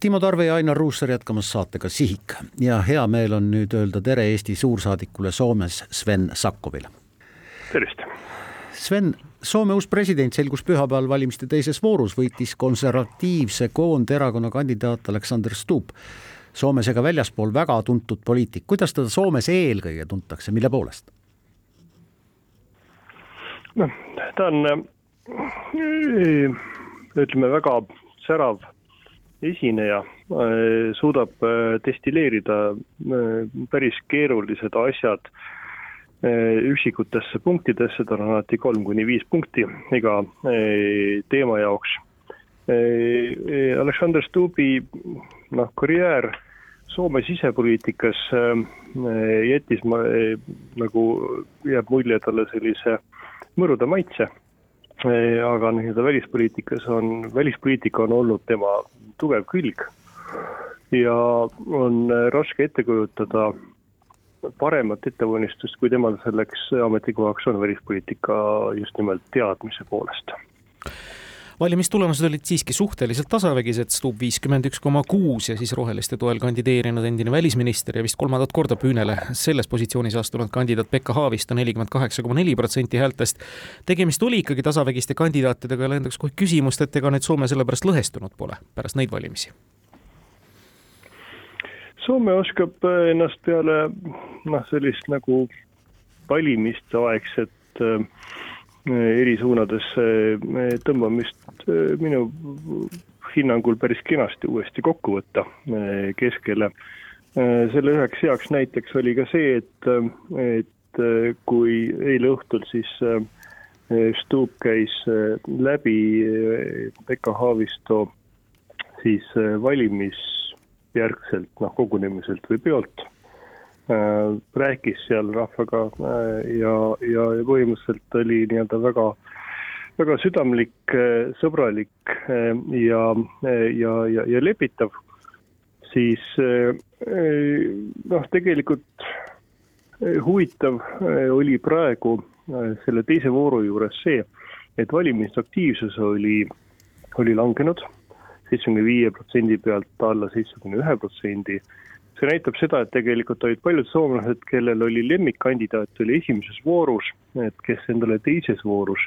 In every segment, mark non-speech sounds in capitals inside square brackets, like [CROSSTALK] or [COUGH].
Timo Tarve ja Ainar Ruussaar jätkamas saatega Sihik ja hea meel on nüüd öelda tere Eesti suursaadikule Soomes Sven Sakkovile. tervist. Sven, Soome uus president selgus pühapäeval valimiste teises voorus, võitis konservatiivse koonderakonna kandidaat Aleksander Stubb. Soomes ega väljaspool väga tuntud poliitik, kuidas teda Soomes eelkõige tuntakse, mille poolest? noh, ta on äh, ütleme väga särav esineja, äh, suudab äh, destilleerida päris keerulised asjad üksikutesse punktidesse, tal on alati kolm kuni viis punkti iga teema jaoks. Aleksander Stubbi noh, karjäär Soome sisepoliitikas jättis ma, nagu jääb mulje talle sellise mõruda maitse. Aga nii-öelda välispoliitikas on, välispoliitika on olnud tema tugev külg. Ja on raske ette kujutada paremat ettevalmistust, kui temal selleks ametikohaks on välispoliitika just nimelt teadmise poolest valimistulemused olid siiski suhteliselt tasavägised, Stubb viiskümmend üks koma kuus ja siis roheliste toel kandideerinud endine välisminister ja vist kolmandat korda püünele selles positsioonis astunud kandidaat Pekka Haavisto nelikümmend kaheksa koma neli protsenti häältest. tegemist oli ikkagi tasavägiste kandidaatidega ja lendaks kohe küsimust, et ega nüüd Soome sellepärast lõhestunud pole pärast neid valimisi Soome oskab ennast peale noh, sellist nagu valimiste aegset äh, eri suunadesse äh, tõmbamist äh, minu hinnangul päris kenasti uuesti kokku võtta keskele. selle üheks heaks näiteks oli ka see, et, et kui eile õhtul siis Stubb käis läbi Pekka Haavisto siis valimis järgselt noh, kogunemiselt või peolt äh,. rääkis seal rahvaga äh, ja, ja, ja põhimõtteliselt oli nii-öelda väga, väga südamlik äh,, sõbralik äh, ja, ja, ja, ja lepitav. siis äh, noh, tegelikult äh, huvitav oli praegu selle teise vooru juures see, et valimisaktiivsus oli, oli langenud seitsmekümne viie protsendi pealt alla seitsmekümne ühe protsendi. see näitab seda, et tegelikult olid paljud soomlased, kellel oli lemmikkandidaat, oli esimeses voorus, et kes endale teises voorus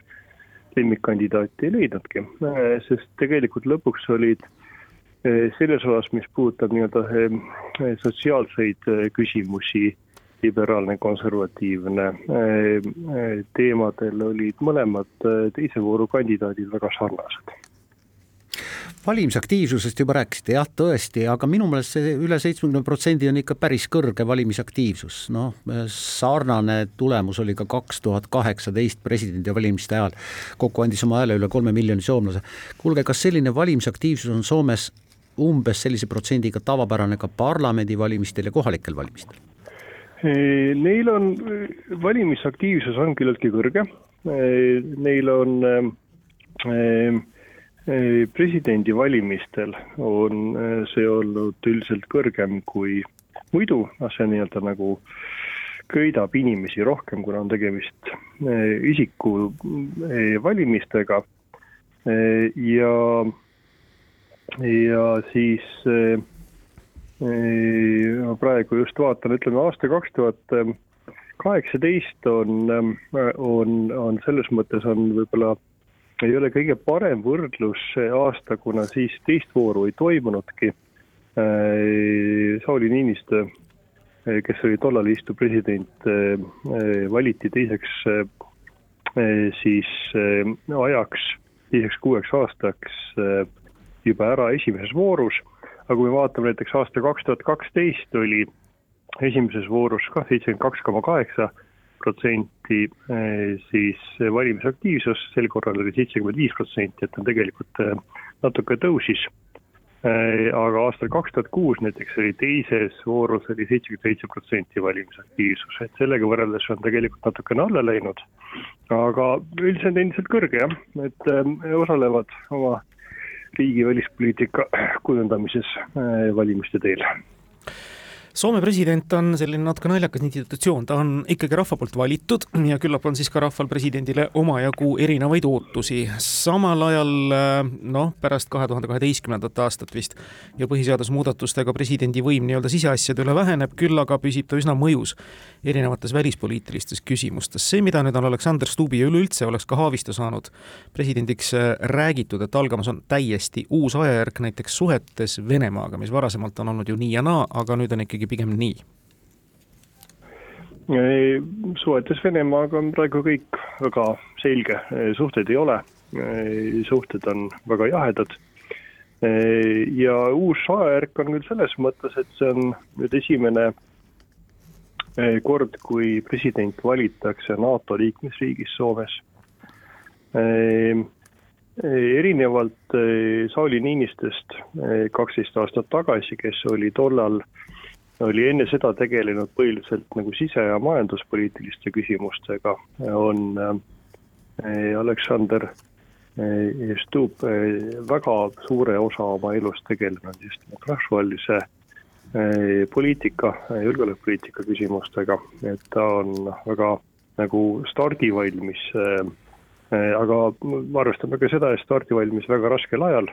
lemmikkandidaati ei leidnudki, sest tegelikult lõpuks olid eh, selles osas, mis puudutab nii-öelda eh, sotsiaalseid küsimusi, liberaalne, konservatiivne teemadel olid mõlemad teise vooru kandidaadid väga sarnased valimisaktiivsusest juba rääkisite, jah, tõesti, aga minu meelest see üle seitsmekümne protsendi on ikka päris kõrge valimisaktiivsus, noh, sarnane tulemus oli ka kaks tuhat kaheksateist presidendivalimiste ajal. kokku andis oma hääle üle kolme miljoni soomlase. kuulge, kas selline valimisaktiivsus on Soomes umbes sellise protsendiga tavapärane ka parlamendivalimistel ja kohalikel valimistel? Neil on, valimisaktiivsus on küllaltki kõrge, neil on äh, presidendivalimistel on äh, see olnud üldiselt kõrgem kui muidu, noh, see nii-öelda nagu köidab inimesi rohkem, kuna on tegemist äh, isiku äh, valimistega. Ja, ja siis ma praegu just vaatan, ütleme aasta kaks tuhat kaheksateist on, on, on selles mõttes on võib-olla ei ole kõige parem võrdlus see aasta, kuna siis teist vooru ei toimunudki. Äh, Sauli Niinistö, äh, kes oli tollal istuv president, äh, valiti teiseks siis ajaks, teiseks kuueks aastaks juba ära esimeses voorus. aga kui me vaatame näiteks aasta kaks tuhat kaksteist oli esimeses voorus ka seitsekümmend kaks koma kaheksa protsenti eh, siis valimisaktiivsus, sel korral oli seitsekümmend viis protsenti, et ta tegelikult eh, natuke tõusis. Eh, aga aastal kaks tuhat kuus näiteks oli teises voorus oli seitsekümmend seitse protsenti valimisaktiivsus, et sellega võrreldes on tegelikult natukene alla läinud. aga üldiselt endiselt kõrge jah, et osalevad oma riigi välispoliitika kujundamises valimiste teel Soome president on selline natuke naljakas institutsioon, ta on ikkagi rahva poolt valitud ja küllap on siis ka rahval presidendile omajagu erinevaid ootusi. samal ajal noh, pärast kahe tuhande kaheteistkümnendat aastat vist ja põhiseadusmuudatustega presidendi võim nii-öelda siseasjade üle väheneb, küll aga püsib ta üsna mõjus erinevates välispoliitilistes küsimustes. see, mida nüüd on Aleksander Stubbi ja üleüldse oleks ka Haavisto saanud presidendiks äh, räägitud, et algamas on täiesti uus ajajärk näiteks suhetes Venemaaga, mis varasemalt on olnud ju nii ja naa, aga nüüd on ikkagi ikkagi pigem nii? suhetes Venemaaga on praegu kõik väga selge, suhteid ei ole, suhted on väga jahedad. ja uus ajajärk on küll selles mõttes, et see on nüüd esimene kord, kui president valitakse NATO liikmesriigis Soomes. erinevalt Sauli Niinistest kaksteist aastat tagasi, kes oli tollal oli enne seda tegelenud põhiliselt nagu sise- ja majanduspoliitiliste küsimustega, on äh, Aleksander äh, Stubb äh, väga suure osa oma elust tegelenud just nimelt rahvusvahelise poliitika, julgeolekupoliitika küsimustega, et ta on väga nagu stardivalmis, aga arvestame ka seda, et stardivalmis väga raskel ajal.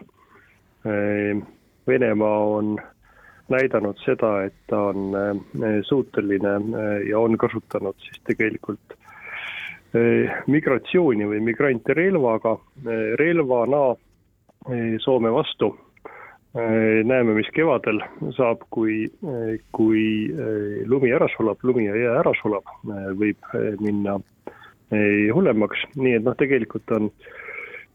Venemaa on näidanud seda, et ta on äh, suuteline äh, ja on kasutanud siis tegelikult äh, migratsiooni või migrante relvaga, relvana Soome vastu. näeme, mis kevadel saab, kui, kui lumi ära sulab, lumi ja jää ära sulab, võib minna hullemaks, nii et noh, tegelikult on äh,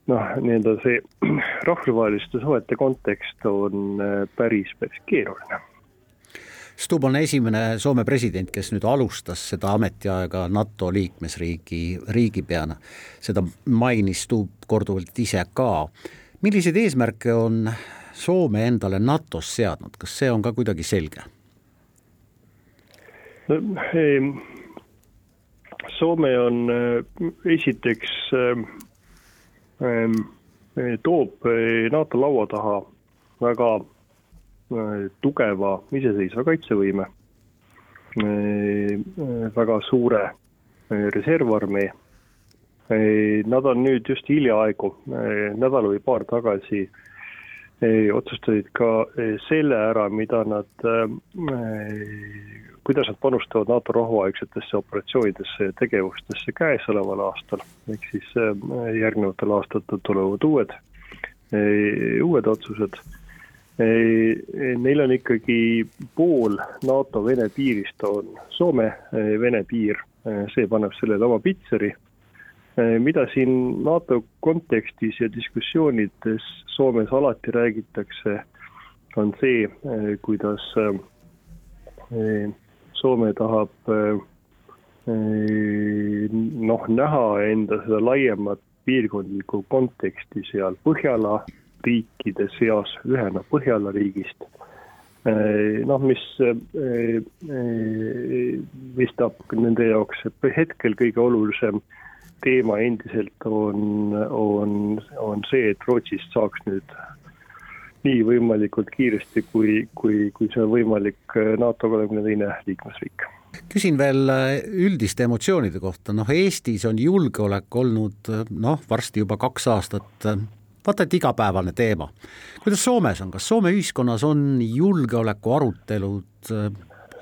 noh, nii-öelda see [CLEARS THROAT] rahvusvaheliste suhete kontekst on äh, päris, päris keeruline. Stubb on esimene Soome president, kes nüüd alustas seda ametiaega NATO liikmesriigi riigipeana. seda mainis Stubb korduvalt ise ka. milliseid eesmärke on Soome endale NATO-s seadnud, kas see on ka kuidagi selge? no Soome on äh, esiteks äh, Ehm, toob eh, NATO laua taha väga eh, tugeva iseseisva kaitsevõime, väga suure reservarmee. Nad on nüüd just hiljaaegu, nädal või paar tagasi otsustasid ka selle ära, mida nad kuidas nad panustavad NATO rahuaegsetesse operatsioonidesse ja tegevustesse käesoleval aastal, ehk siis järgnevatel aastatel tulevad uued, uued otsused. Neil on ikkagi pool NATO-Vene piirist on Soome-Vene piir, see paneb sellele oma pitseri mida siin NATO kontekstis ja diskussioonides Soomes alati räägitakse, on see, kuidas Soome tahab eh, eh, noh, näha enda seda laiemat piirkondlikku konteksti seal Põhjala riikide seas ühena Põhjala riigist. Eh, noh, mis paistab nende jaoks hetkel kõige olulisem teema endiselt on, on, on see, et Rootsist saaks nüüd nii võimalikult kiiresti, kui, kui, kui see on võimalik äh, NATO kolmekümne teine liikmesriik. küsin veel äh, üldiste emotsioonide kohta, noh Eestis on julgeolek olnud äh, noh, varsti juba kaks aastat vaata et igapäevane teema. kuidas Soomes on, kas Soome ühiskonnas on julgeoleku arutelud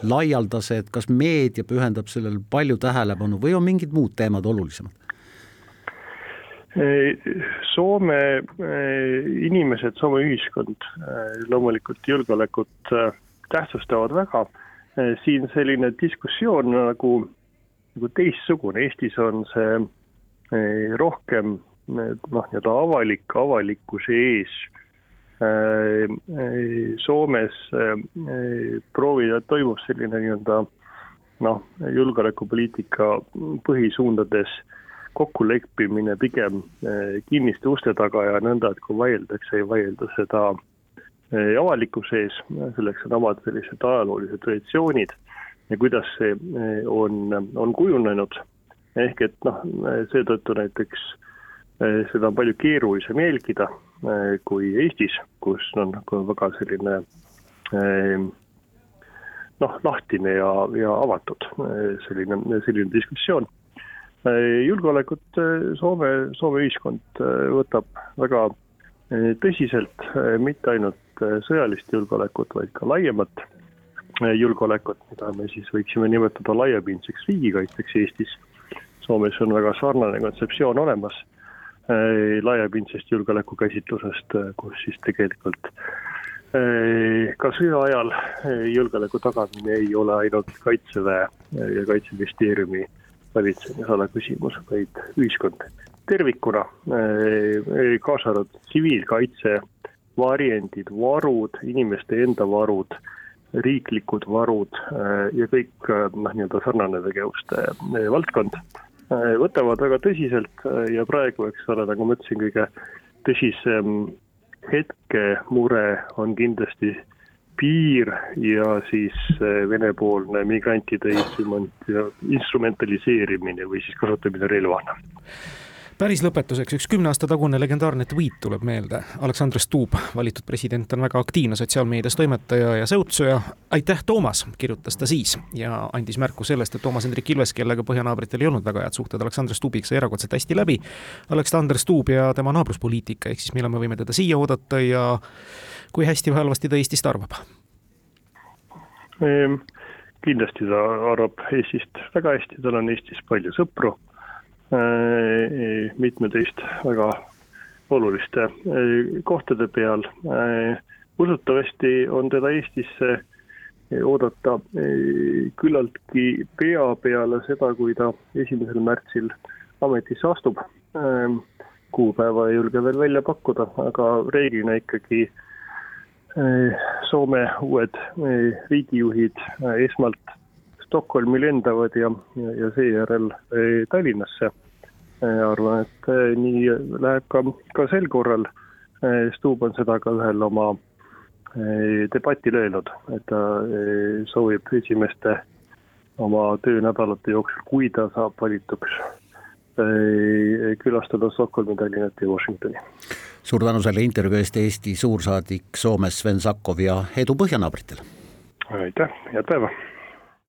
laialdased, kas meedia pühendab sellele palju tähelepanu või on mingid muud teemad olulisemad? Soome inimesed, Soome ühiskond loomulikult julgeolekut tähtsustavad väga. siin selline diskussioon nagu, nagu teistsugune, Eestis on see rohkem noh, nii-öelda avalik, avalikkuse ees. Soomes proovida, toimub selline nii-öelda noh, julgeolekupoliitika põhisuundades kokkuleppimine pigem eh, kinniste uste taga ja nõnda, et kui vaieldakse, ei vaielda seda eh, avalikkuse ees, selleks on omad sellised ajaloolised traditsioonid ja kuidas see eh, on, on kujunenud. ehk et noh, seetõttu näiteks seda on palju keerulisem jälgida kui Eestis, kus on nagu väga selline noh, lahtine ja, ja avatud selline, selline diskussioon. Julgeolekut Soome, Soome ühiskond võtab väga tõsiselt mitte ainult sõjalist julgeolekut, vaid ka laiemat julgeolekut, mida me siis võiksime nimetada laiapindseks riigikaitseks Eestis. Soomes on väga sarnane kontseptsioon olemas laiapindsest julgeoleku käsitlusest, kus siis tegelikult ka sõja ajal julgeoleku tagamine ei ole ainult Kaitseväe ja Kaitseministeeriumi valitsemisala küsimus, vaid ühiskond tervikuna, kaasa arvatud tsiviilkaitse, variandid, varud, inimeste enda varud, riiklikud varud ja kõik noh, nii-öelda sarnane tegevuste valdkond võtavad väga tõsiselt ja praegu, eks ole, nagu ma ütlesin, kõige tõsisem hetkemure on kindlasti piir ja siis Vene-poolne migrantide instrumentaliseerimine või siis kasutamine relvana päris lõpetuseks üks kümne aasta tagune legendaarne tweet tuleb meelde. Aleksandr Stubb, valitud president, on väga aktiivne sotsiaalmeedias toimetaja ja säutsuja. aitäh, Toomas, kirjutas ta siis ja andis märku sellest, et Toomas Hendrik Ilves, kellega põhjanaabritel ei olnud väga head suhted Aleksandr Stubbiga, sai erakordselt hästi läbi. Aleksandr Stubb ja tema naabruspoliitika, ehk siis millal me võime teda siia oodata ja kui hästi või halvasti ta Eestist arvab? Ehm, kindlasti ta arvab Eestist väga hästi, tal on Eestis palju sõpru Äh, mitmeteist väga oluliste äh, kohtade peal. Äh, usutavasti on teda Eestisse oodata küllaltki pea peale seda, kui ta esimesel märtsil ametisse astub. kuupäeva ei julge veel välja pakkuda, aga reeglina ikkagi Soome uued riigijuhid esmalt Stockholmi lendavad ja, ja, ja seejärel Tallinnasse arvan, et nii läheb ka, ka sel korral. Stubb on seda ka ühel oma debatil öelnud, et ta soovib esimeste oma töönädalate jooksul, kui ta saab valituks, külastada Stockholmi, Tallinnat ja Washingtoni. suur tänu selle intervjuu eest, Eesti suursaadik Soomes Sven Sakkov ja edu põhjanaabritele! aitäh, head päeva!